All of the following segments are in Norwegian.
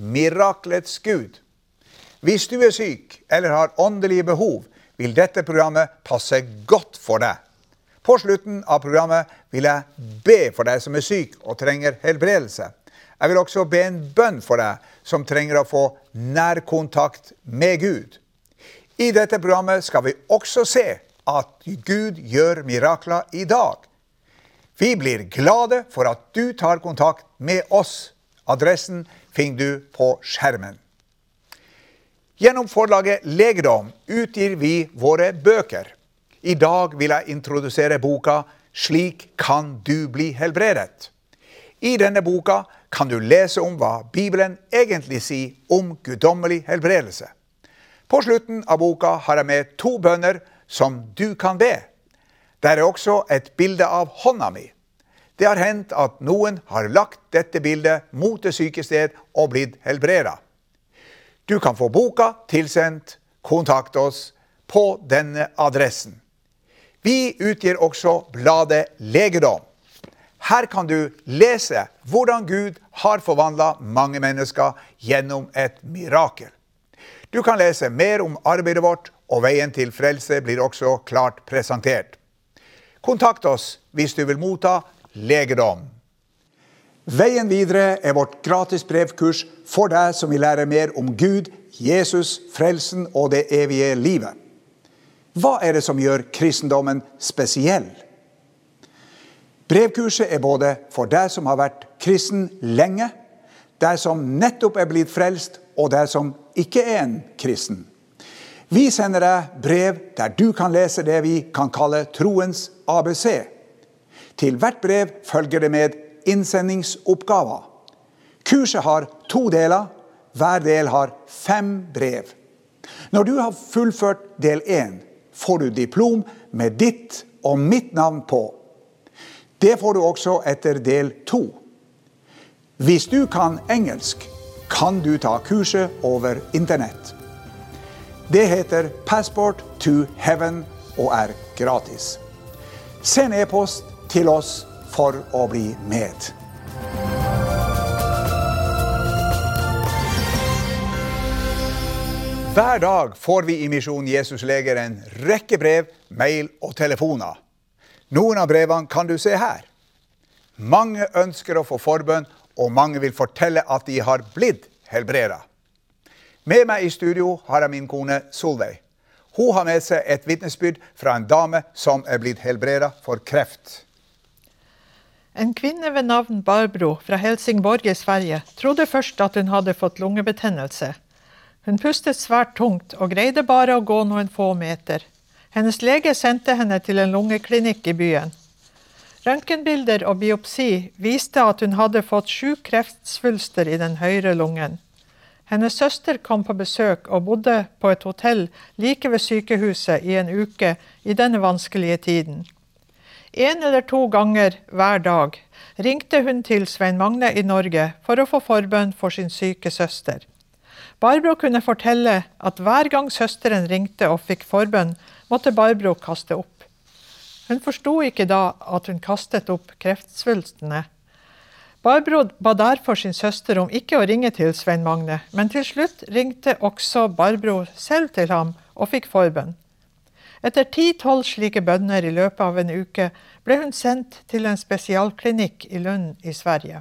miraklets Gud. Hvis du er syk eller har åndelige behov, vil dette programmet passe godt for deg. På slutten av programmet vil jeg be for deg som er syk og trenger helbredelse. Jeg vil også be en bønn for deg som trenger å få nærkontakt med Gud. I dette programmet skal vi også se at Gud gjør mirakler i dag. Vi blir glade for at du tar kontakt med oss. Adressen finner du på skjermen. Gjennom forlaget Legedom utgir vi våre bøker. I dag vil jeg introdusere boka 'Slik kan du bli helbredet'. I denne boka kan du lese om hva Bibelen egentlig sier om guddommelig helbredelse. På slutten av boka har jeg med to bønner som du kan be. Der er også et bilde av hånda mi. Det har hendt at noen har lagt dette bildet mot det syke sted og blitt helbreda. Du kan få boka tilsendt. Kontakt oss på denne adressen. Vi utgir også bladet Legedom. Her kan du lese hvordan Gud har forvandla mange mennesker gjennom et mirakel. Du kan lese mer om arbeidet vårt, og veien til frelse blir også klart presentert. Kontakt oss hvis du vil motta legedom. Veien videre er vårt gratis brevkurs for deg som vil lære mer om Gud, Jesus, frelsen og det evige livet. Hva er det som gjør kristendommen spesiell? Brevkurset er både for deg som har vært kristen lenge, deg som nettopp er blitt frelst, og deg som ikke er en kristen. Vi sender deg brev der du kan lese det vi kan kalle troens ABC. Til hvert brev følger det med innsendingsoppgaver. Kurset har to deler. Hver del har fem brev. Når du har fullført del én, får du diplom med ditt og mitt navn på. Det får du også etter del to. Hvis du kan engelsk, kan du ta kurset over Internett. Det heter Passport to Heaven og er gratis. Send e-post til oss for å bli med. Hver dag får vi i Misjon Jesus Leger en rekke brev, mail og telefoner. Noen av brevene kan du se her. Mange ønsker å få forbønn, og mange vil fortelle at de har blitt helbreda. Med meg i studio har jeg min kone Solveig. Hun har med seg et vitnesbyrd fra en dame som er blitt helbreda for kreft. En kvinne ved navn Barbro fra Helsingborg i Sverige trodde først at hun hadde fått lungebetennelse. Hun pustet svært tungt og greide bare å gå noen få meter. Hennes lege sendte henne til en lungeklinikk i byen. Røntgenbilder og biopsi viste at hun hadde fått sju kreftsvulster i den høyre lungen. Hennes søster kom på besøk og bodde på et hotell like ved sykehuset i en uke i denne vanskelige tiden. En eller to ganger hver dag ringte hun til Svein Magne i Norge for å få forbønn for sin syke søster. Barbro kunne fortelle at hver gang søsteren ringte og fikk forbønn, måtte Barbro kaste opp. Hun forsto ikke da at hun kastet opp kreftsvulstene. Barbro ba derfor sin søster om ikke å ringe til Svein Magne, men til slutt ringte også Barbro selv til ham og fikk forbønn. Etter ti-tolv slike bønner i løpet av en uke ble hun sendt til en spesialklinikk i Lund i Sverige.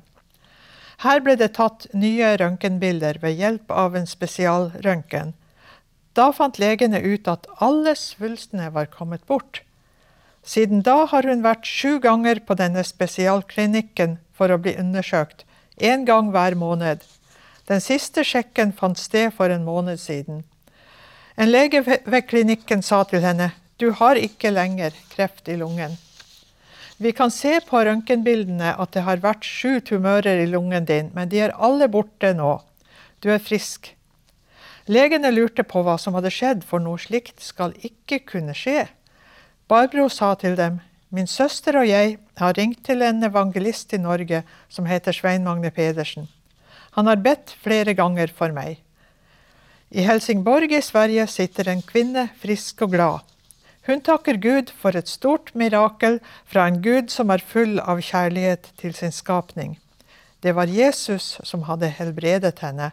Her ble det tatt nye røntgenbilder ved hjelp av en spesialrøntgen. Da fant legene ut at alle svulstene var kommet bort. Siden da har hun vært sju ganger på denne spesialklinikken for å bli undersøkt, én gang hver måned. Den siste sjekken fant sted for en måned siden. En lege ved klinikken sa til henne du har ikke lenger kreft i lungen. Vi kan se på røntgenbildene at det har vært sju tumører i lungen din, men de er alle borte nå. Du er frisk. Legene lurte på hva som hadde skjedd, for noe slikt skal ikke kunne skje. Barbro sa til dem, Min søster og jeg har ringt til en evangelist i Norge som heter Svein Magne Pedersen. Han har bedt flere ganger for meg. I Helsingborg i Sverige sitter en kvinne frisk og glad. Hun takker Gud for et stort mirakel fra en Gud som er full av kjærlighet til sin skapning. Det var Jesus som hadde helbredet henne.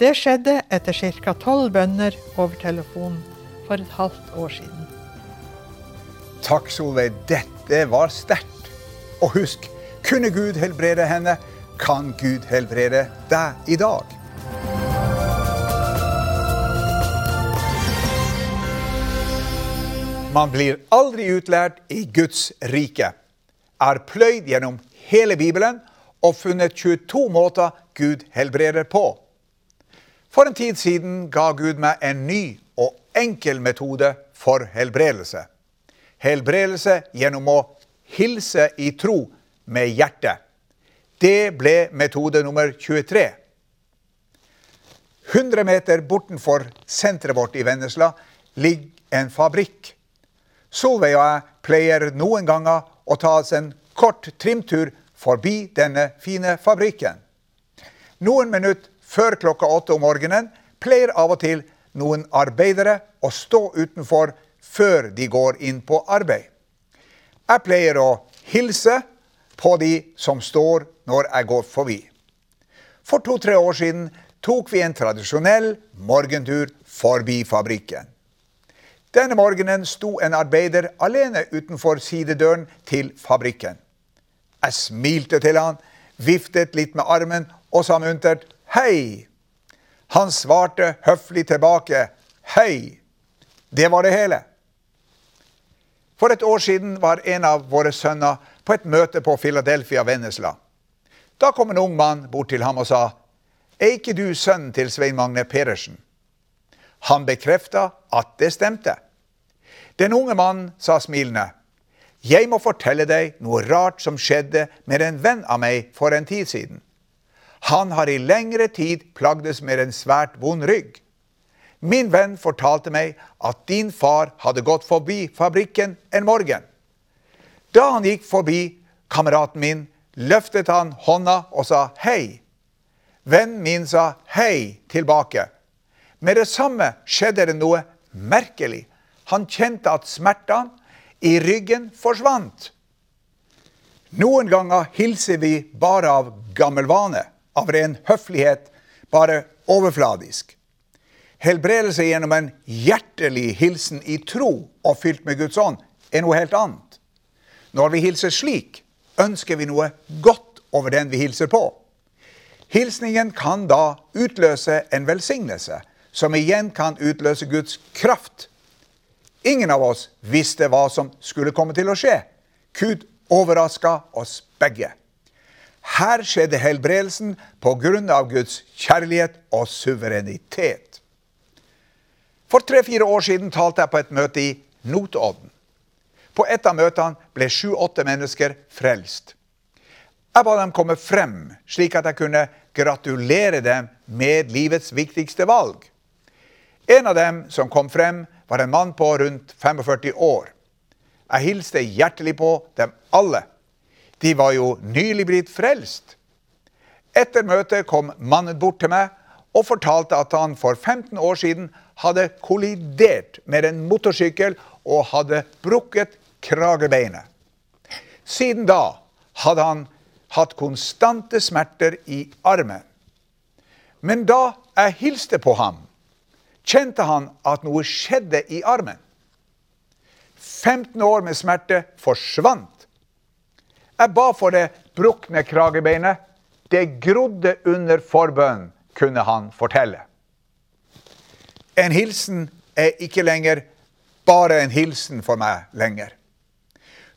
Det skjedde etter ca. tolv bønner over telefonen for et halvt år siden. Takk, Solveig. Dette var sterkt. Og husk, kunne Gud helbrede henne, kan Gud helbrede deg i dag. Man blir aldri utlært i Guds rike. Er pløyd gjennom hele Bibelen og funnet 22 måter Gud helbreder på. For en tid siden ga Gud meg en ny og enkel metode for helbredelse helbredelse gjennom å hilse i tro med hjertet. Det ble metode nummer 23. 100 meter bortenfor senteret vårt i Vennesla ligger en fabrikk. Solveig og jeg pleier noen ganger å ta oss en kort trimtur forbi denne fine fabrikken. Noen minutter før klokka åtte om morgenen pleier av og til noen arbeidere å stå utenfor før de går inn på arbeid. Jeg pleier å hilse på de som står når jeg går forbi. For to-tre år siden tok vi en tradisjonell morgentur forbi fabrikken. Denne morgenen sto en arbeider alene utenfor sidedøren til fabrikken. Jeg smilte til han, viftet litt med armen og sa muntert 'hei'. Han svarte høflig tilbake 'hei'. Det var det hele. For et år siden var en av våre sønner på et møte på Philadelphia Vennesla. Da kom en ung mann bort til ham og sa, Er ikke du sønnen til Svein Magne Pedersen? Han bekrefta at det stemte. Den unge mannen sa smilende, Jeg må fortelle deg noe rart som skjedde med en venn av meg for en tid siden. Han har i lengre tid plagdes med en svært vond rygg. Min venn fortalte meg at din far hadde gått forbi fabrikken en morgen. Da han gikk forbi kameraten min, løftet han hånda og sa hei. Vennen min sa hei tilbake. Med det samme skjedde det noe merkelig. Han kjente at smertene i ryggen forsvant. Noen ganger hilser vi bare av gammel vane, av ren høflighet, bare overfladisk. Helbredelse gjennom en hjertelig hilsen i tro og fylt med Guds ånd er noe helt annet. Når vi hilser slik, ønsker vi noe godt over den vi hilser på. Hilsningen kan da utløse en velsignelse, som igjen kan utløse Guds kraft. Ingen av oss visste hva som skulle komme til å skje. Gud overraska oss begge. Her skjedde helbredelsen på grunn av Guds kjærlighet og suverenitet. For tre-fire år siden talte jeg på et møte i Notodden. På et av møtene ble sju-åtte mennesker frelst. Jeg ba dem komme frem, slik at jeg kunne gratulere dem med livets viktigste valg. En av dem som kom frem, var en mann på rundt 45 år. Jeg hilste hjertelig på dem alle. De var jo nylig blitt frelst. Etter møtet kom mannen bort til meg og fortalte at han for 15 år siden hadde kollidert med en motorsykkel og hadde brukket kragebeinet. Siden da hadde han hatt konstante smerter i armen. Men da jeg hilste på ham, kjente han at noe skjedde i armen. 15 år med smerte forsvant. Jeg ba for det brukne kragebeinet. Det grodde under forbønn, kunne han fortelle. En hilsen er ikke lenger bare en hilsen for meg lenger.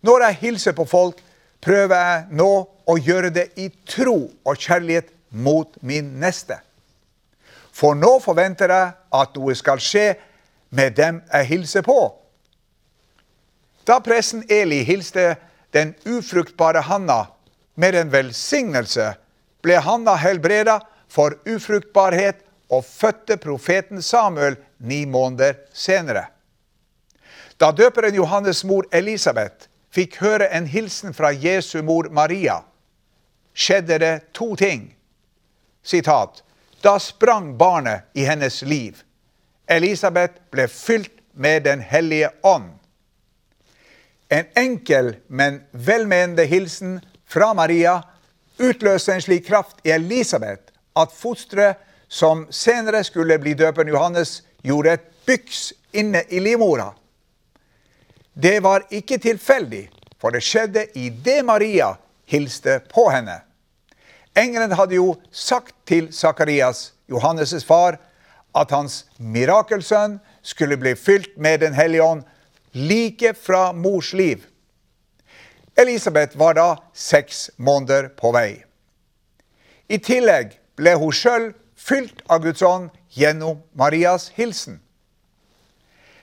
Når jeg hilser på folk, prøver jeg nå å gjøre det i tro og kjærlighet mot min neste. For nå forventer jeg at noe skal skje med dem jeg hilser på. Da presten Eli hilste den ufruktbare Hanna med en velsignelse, ble Hanna helbreda for ufruktbarhet og fødte profeten Samuel ni måneder senere. Da døperen Johannes' mor Elisabeth fikk høre en hilsen fra Jesu mor Maria, skjedde det to ting. Sitat. Da sprang barnet i hennes liv. Elisabeth ble fylt med Den hellige ånd. En enkel, men velmenende hilsen fra Maria utløste en slik kraft i Elisabeth at fosteret, som senere skulle bli døperen Johannes, gjorde et byks inne i livmora. Det var ikke tilfeldig, for det skjedde idet Maria hilste på henne. Engelen hadde jo sagt til Sakarias, Johannes' far, at hans mirakelsønn skulle bli fylt med Den hellige ånd like fra mors liv. Elisabeth var da seks måneder på vei. I tillegg ble hun sjøl fylt av Guds ånd gjennom Marias hilsen.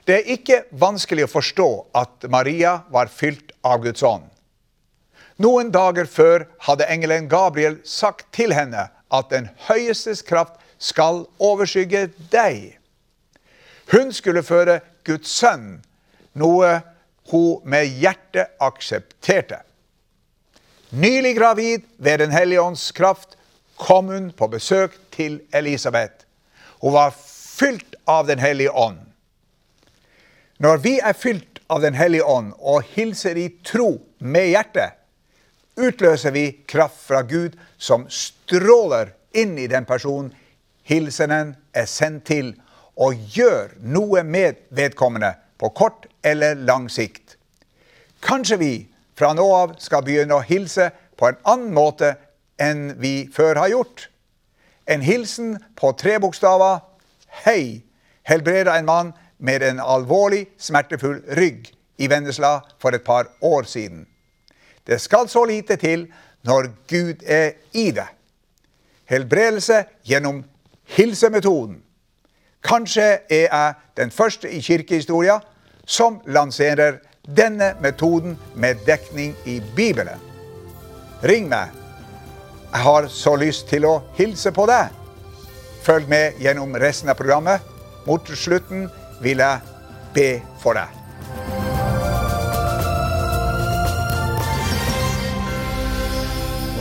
Det er ikke vanskelig å forstå at Maria var fylt av Guds ånd. Noen dager før hadde engelen Gabriel sagt til henne at den høyestes kraft skal overskygge deg. Hun skulle føre Guds sønn, noe hun med hjertet aksepterte. Nylig gravid ved Den hellige ånds kraft kom hun på besøk til Elisabeth. Hun var fylt av Den hellige ånd. Når vi er fylt av Den hellige ånd og hilser i tro med hjertet, utløser vi kraft fra Gud som stråler inn i den personen hilsenen er sendt til, og gjør noe med vedkommende på kort eller lang sikt. Kanskje vi fra nå av skal begynne å hilse på en annen måte enn vi før har gjort. En hilsen på tre bokstaver. Hei, helbreda en mann med en alvorlig, smertefull rygg i Vennesla for et par år siden. Det skal så lite til når Gud er i det. Helbredelse gjennom hilsemetoden. Kanskje er jeg den første i kirkehistoria som lanserer denne metoden med dekning i Bibelen. Ring meg. Jeg har så lyst til å hilse på deg. Følg med gjennom resten av programmet. Mot slutten vil jeg be for deg.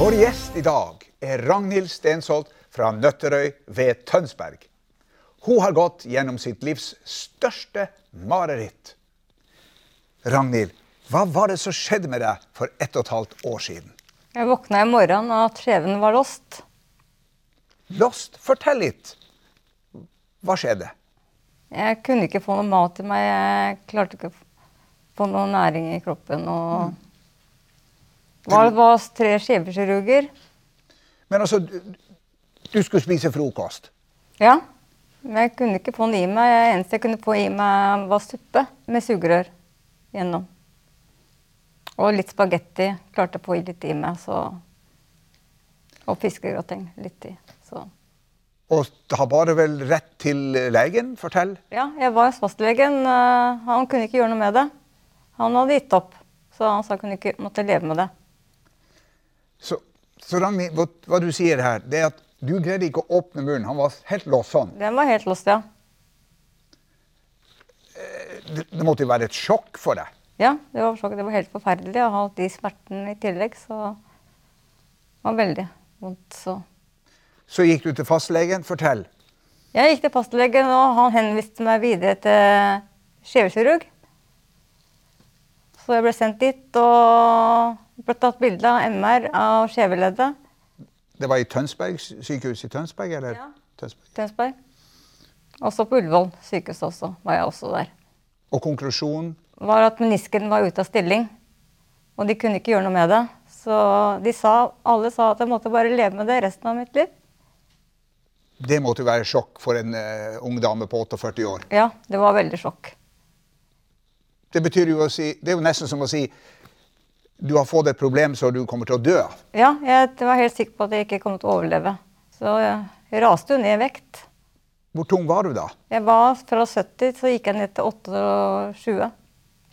Vår gjest i dag er Ragnhild Stensholt fra Nøtterøy ved Tønsberg. Hun har gått gjennom sitt livs største mareritt. Ragnhild, hva var det som skjedde med deg for ett og et halvt år siden? Jeg våkna i morgen og at skjeven var låst. Lost, fortell litt. Hva skjedde? Jeg kunne ikke få noe mat i meg. Jeg klarte ikke å få noe næring i kroppen. og... Det var, var tre skjevekirurger. Men altså, du, skulle spise frokost. Ja. Men jeg kunne ikke få den i meg. Det eneste jeg kunne få i meg, var suppe med sugerør gjennom. Og litt spagetti klarte jeg å få litt i meg. så... Og fiskegrateng litt i. Så. Og har bare vel rett til legen? Fortell. Ja, jeg var hos fastlegen. eh, Han kunne ikke gjøre noe med det. Han hadde gitt opp, så han sa han ikke måtte leve med det. Så, så Ragnhild, hva, hva du sier her, det er at du greide ikke å åpne munnen. Han var helt låst sånn. Den var helt låst, ja. Det, det måtte jo være et sjokk for deg. Ja, det var, sjokk. det var helt forferdelig å ha de smertene i tillegg. Så det var veldig vondt. Så Så gikk du til fastlegen. Fortell. jeg gikk til fastlegen, og han henviste meg videre til skjevekirurg. Så jeg ble sendt dit og ble tatt bilde av MR av skjeveleddet. Det var i Tønsberg, sykehus i Tønsberg? eller? Ja. Tønsberg. Tønsberg. Også på Ullevål sykehus også, var jeg også der. Og konklusjonen? var at menisken var ute av stilling. Og de kunne ikke gjøre noe med det. Så de sa, alle sa at jeg måtte bare leve med det resten av mitt liv. Det måtte jo være sjokk for en uh, ung dame på 48 år. Ja, det var veldig sjokk. Det betyr jo å si, det er jo nesten som å si du har fått et problem så du kommer til å dø av. Ja, jeg var helt sikker på at jeg ikke kom til å overleve. Så jeg raste jo ned i vekt. Hvor tung var du da? Jeg var fra 70, så gikk jeg ned til 28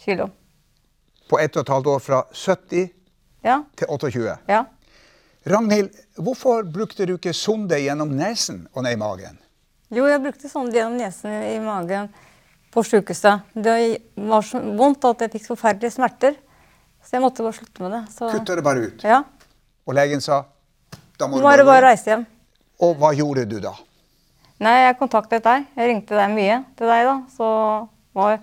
kilo. På ett og et halvt år fra 70 Ja, til 28. ja. Ragnhild, hvorfor brukte du ikke sonde gjennom nesen og ned i magen? Jo, jeg brukte sonde gjennom nesen i magen på sykehuset. Det var så vondt at jeg fikk forferdelige smerter. Så jeg måtte bare slutte med det. Så, Kutta det bare ut. ja. Og legen sa da må du må du bare gå reise hjem. Og hva gjorde du da? Nei, jeg kontaktet deg. Jeg ringte deg mye til deg da. Så var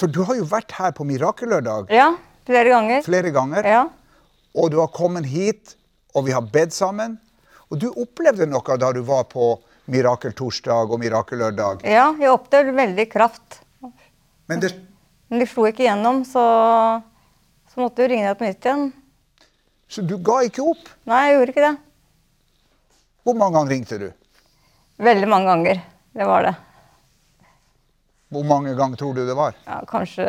For du har jo vært her på Mirakellørdag Ja, flere ganger. flere ganger. Ja. Og du har kommet hit, og vi har bedt sammen. Og du opplevde noe da du var på Mirakeltorsdag og Mirakellørdag. ja, jeg opplevde veldig kraft. Men det, Men de slo ikke gjennom, så, så måtte jeg ringe deg på nytt igjen. så du ga ikke opp? Nei, jeg gjorde ikke det. Hvor mange ganger ringte du? Veldig mange ganger. Det var det. Hvor mange ganger tror du det var? Ja, kanskje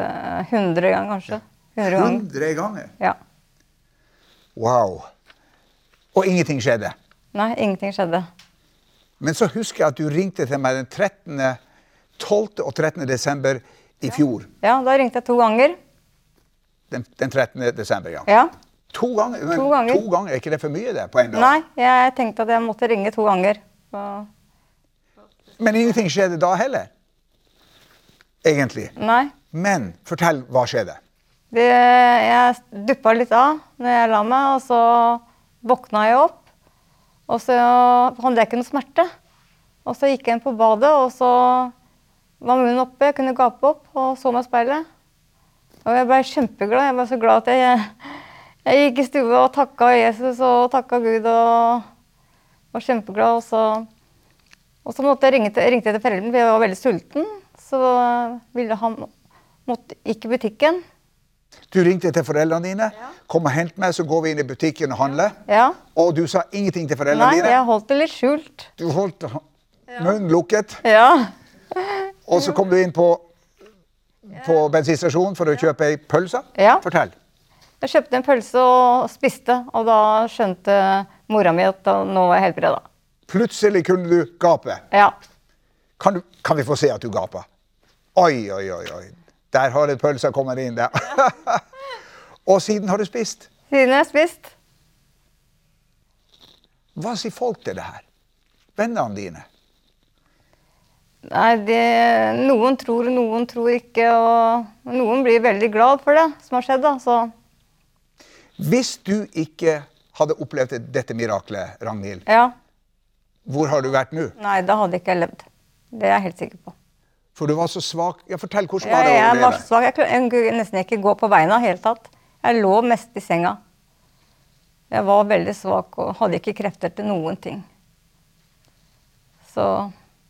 100 ganger, kanskje. 100 ganger. 100 ganger. Ja. Wow. Og ingenting skjedde. Nei, ingenting skjedde. Men så husker jeg at du ringte til meg den 13., 12. og 13. desember i fjor. Ja, da ringte jeg to ganger. Den, den 13. desember, ja. Ja. To ganger? Men To ganger. to ganger, Er ikke det for mye det på en dag? Nei, jeg tenkte at jeg måtte ringe to ganger. Så, Men ingenting skjedde da heller? Egentlig. nei. Men fortell, hva skjedde? Det, jeg duppa litt av når jeg la meg, og så våkna jeg opp. Og så hadde jeg ikke noe smerte. Og så gikk jeg inn på badet, og så var munnen oppe. Jeg kunne gape opp og så meg i speilet. Og jeg ble kjempeglad. Jeg var så glad at jeg, jeg gikk i stua og takka Jesus og takka Gud og var kjempeglad. Og så, og så måtte jeg ringe til, ringte jeg til foreldrene, for jeg var veldig sulten. Så ville han måtte, gikk i butikken. Du ringte til foreldrene dine. Kom og hent meg, så går vi inn i butikken og handler. Ja. Og du sa ingenting til foreldrene Nei, dine. jeg holdt det litt skjult. Du holdt munnen lukket. Ja. Og så kom du inn på, på bensinstasjonen for å kjøpe ei pølse. Ja. Fortell. Jeg kjøpte en pølse og spiste, og da skjønte mora mi at nå var jeg helbreda. Plutselig kunne du gape. Ja. Kan, du, kan vi få se at du gaper? Oi, oi, oi. oi. Der har det pølsa kommet inn. der. og siden har du spist. Siden jeg har spist. Hva sier folk til det her? Vennene dine? Nei, det, noen tror, noen tror ikke, og noen blir veldig glad for det som har skjedd. da, så... Hvis du ikke hadde opplevd dette miraklet, Ragnhild, Ja. hvor har du vært nå? Nei, da hadde ikke jeg levd. Det er jeg helt sikker på. For du var så svak. Ja, Fortell, hvordan var det ja, jeg var så svak. Jeg kunne nesten ikke gå på beina i hele tatt. Jeg lå mest i senga. Jeg var veldig svak og hadde ikke krefter til noen ting. Så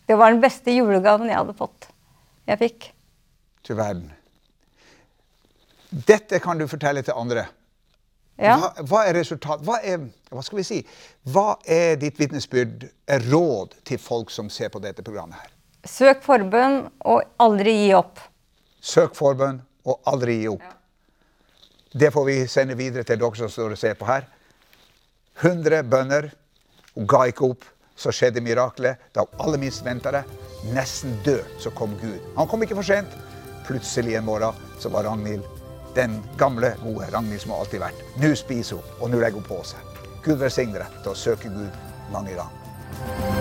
det var den beste julegaven jeg hadde fått. Jeg fikk. Til verden. Dette kan du fortelle til andre. Ja. Hva, hva er resultat? Hva er, hva skal vi si? Hva er ditt vitnesbyrd, råd til folk som ser på dette programmet her? Søk forbønn og aldri gi opp. Søk forbønn og aldri gi opp. Det får vi sende videre til dere som står og ser på her. 100 bønner. Hun ga ikke opp. Så skjedde miraklet. Da hun aller minst venta det, nesten død, så kom Gud. Han kom ikke for sent. Plutselig en morgen så var Ragnhild den gamle, gode Ragnhild som har alltid vært. Nå spiser hun, og nå legger hun på seg. Gud velsigne deg til å søke Gud mange ganger.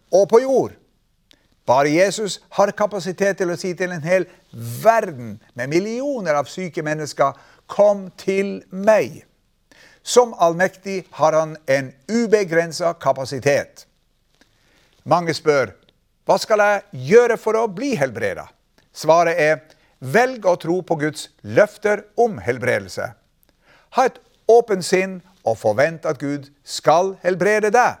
og på jord'. Bare Jesus har kapasitet til å si til en hel verden med millioner av syke mennesker, 'Kom til meg'. Som allmektig har han en ubegrensa kapasitet. Mange spør hva skal jeg gjøre for å bli helbreda? Svaret er velg å tro på Guds løfter om helbredelse. Ha et åpent sinn og forvent at Gud skal helbrede deg.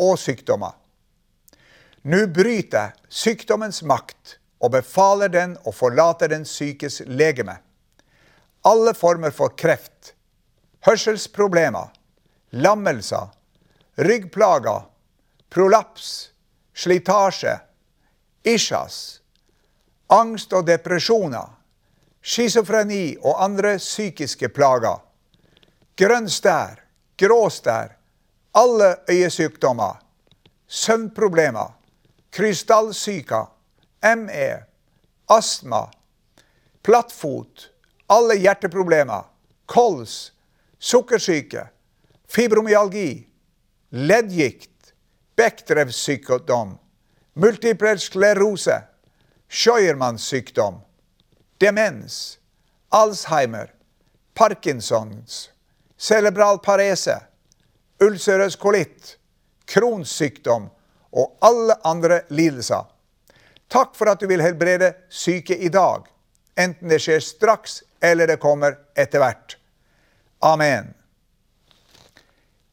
og sykdommer. Nå bryter sykdommens makt og befaler den å forlate den sykes legeme. Alle former for kreft, hørselsproblemer, lammelser, ryggplager, prolaps, slitasje, isjas, angst og depresjoner, schizofreni og andre psykiske plager, grønn stær, grå stær, alle øyesykdommer, søvnproblemer, krystallsyke, ME, astma, plattfot, alle hjerteproblemer, kols, sukkersyke, fibromyalgi, leddgikt, Bechdrevs sykdom, multiple sklerose, Scheuermanns sykdom, demens, Alzheimer, Parkinsons, cerebral parese, ulcerøs kolitt, kronsykdom og alle andre lidelser. Takk for at du vil helbrede syke i dag, enten det skjer straks eller det kommer etter hvert. Amen.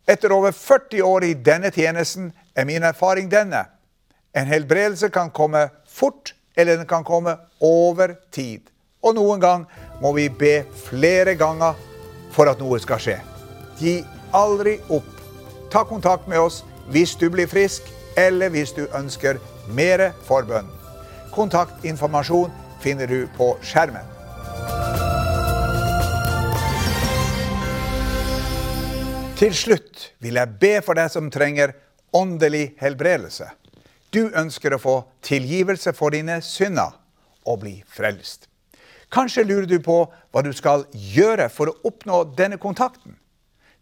Etter over 40 år i denne tjenesten er min erfaring denne. En helbredelse kan komme fort, eller den kan komme over tid. Og noen gang må vi be flere ganger for at noe skal skje. Gi aldri opp. Ta kontakt med oss hvis du blir frisk, eller hvis du ønsker mer forbønn. Kontaktinformasjon finner du på skjermen. Til slutt vil jeg be for deg som trenger åndelig helbredelse. Du ønsker å få tilgivelse for dine synder og bli frelst. Kanskje lurer du på hva du skal gjøre for å oppnå denne kontakten.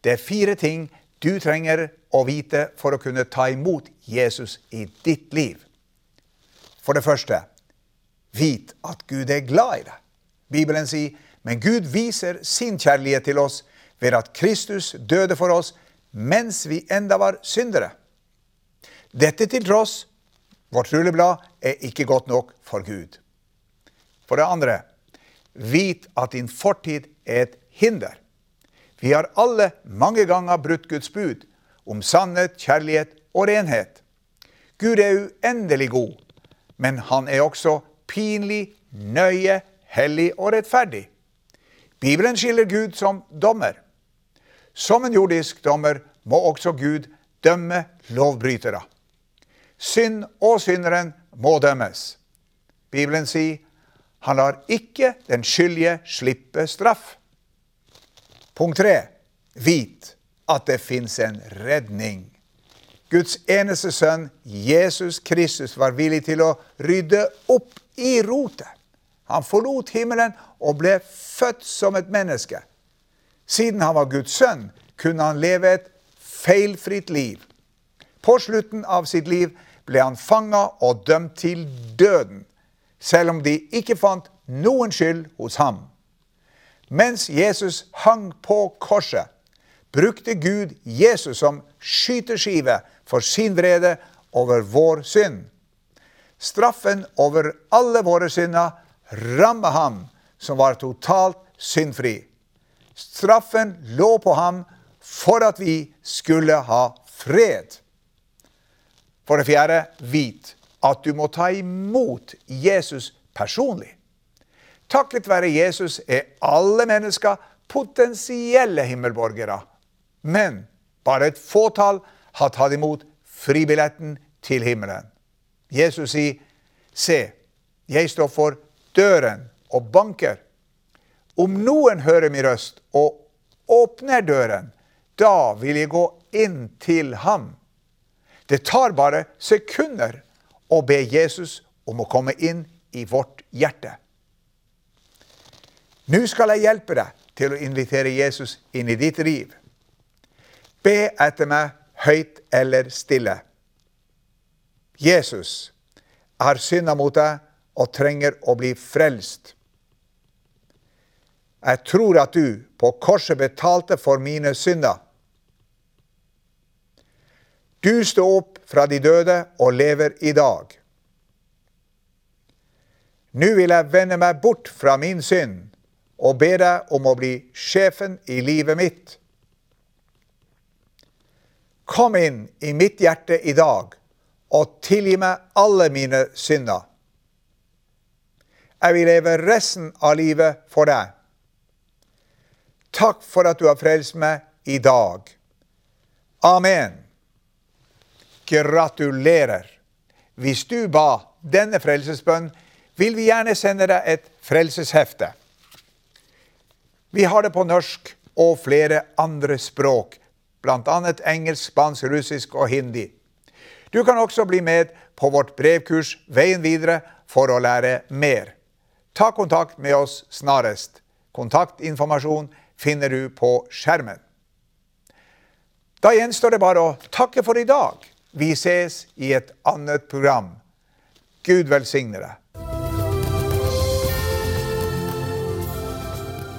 Det er fire ting du trenger å vite for å kunne ta imot Jesus i ditt liv. For det første, vit at Gud er glad i deg. Bibelen sier, men Gud viser sin kjærlighet til oss ved at Kristus døde for oss mens vi enda var syndere. Dette til tross, vårt rulleblad er ikke godt nok for Gud. For det andre, vit at din fortid er et hinder. Vi har alle mange ganger brutt Guds bud om sannhet, kjærlighet og renhet. Gud er uendelig god, men han er også pinlig, nøye, hellig og rettferdig. Bibelen skiller Gud som dommer. Som en jordisk dommer må også Gud dømme lovbrytere. Synd og synderen må dømmes. Bibelen sier han lar ikke den skyldige slippe straff. Punkt tre. Vit at det fins en redning. Guds eneste sønn, Jesus Kristus, var villig til å rydde opp i rotet. Han forlot himmelen og ble født som et menneske. Siden han var Guds sønn, kunne han leve et feilfritt liv. På slutten av sitt liv ble han fanga og dømt til døden, selv om de ikke fant noen skyld hos ham. Mens Jesus hang på korset, brukte Gud Jesus som skyteskive for sin vrede over vår synd. Straffen over alle våre synder rammet ham som var totalt syndfri. Straffen lå på ham for at vi skulle ha fred. For det fjerde, vit at du må ta imot Jesus personlig. Takket være Jesus er alle mennesker potensielle himmelborgere. Men bare et fåtall har tatt imot fribilletten til himmelen. Jesus sier, 'Se, jeg står for døren og banker.' Om noen hører min røst og åpner døren, da vil jeg gå inn til ham. Det tar bare sekunder å be Jesus om å komme inn i vårt hjerte. Nå skal jeg hjelpe deg til å invitere Jesus inn i ditt liv. Be etter meg høyt eller stille. Jesus, jeg har synda mot deg og trenger å bli frelst. Jeg tror at du på korset betalte for mine synder. Du står opp fra de døde og lever i dag. Nå vil jeg vende meg bort fra min synd og be deg om å bli sjefen i livet mitt. Kom inn i mitt hjerte i dag og tilgi meg alle mine synder. Jeg vil leve resten av livet for deg. Takk for at du har frelst meg i dag. Amen. Gratulerer. Hvis du ba denne frelsesbønnen, vil vi gjerne sende deg et frelseshefte. Vi har det på norsk og flere andre språk, bl.a. engelsk, spansk, russisk og hindi. Du kan også bli med på vårt brevkurs Veien videre for å lære mer. Ta kontakt med oss snarest. Kontaktinformasjon finner du på skjermen. Da gjenstår det bare å takke for i dag. Vi ses i et annet program. Gud velsigne deg.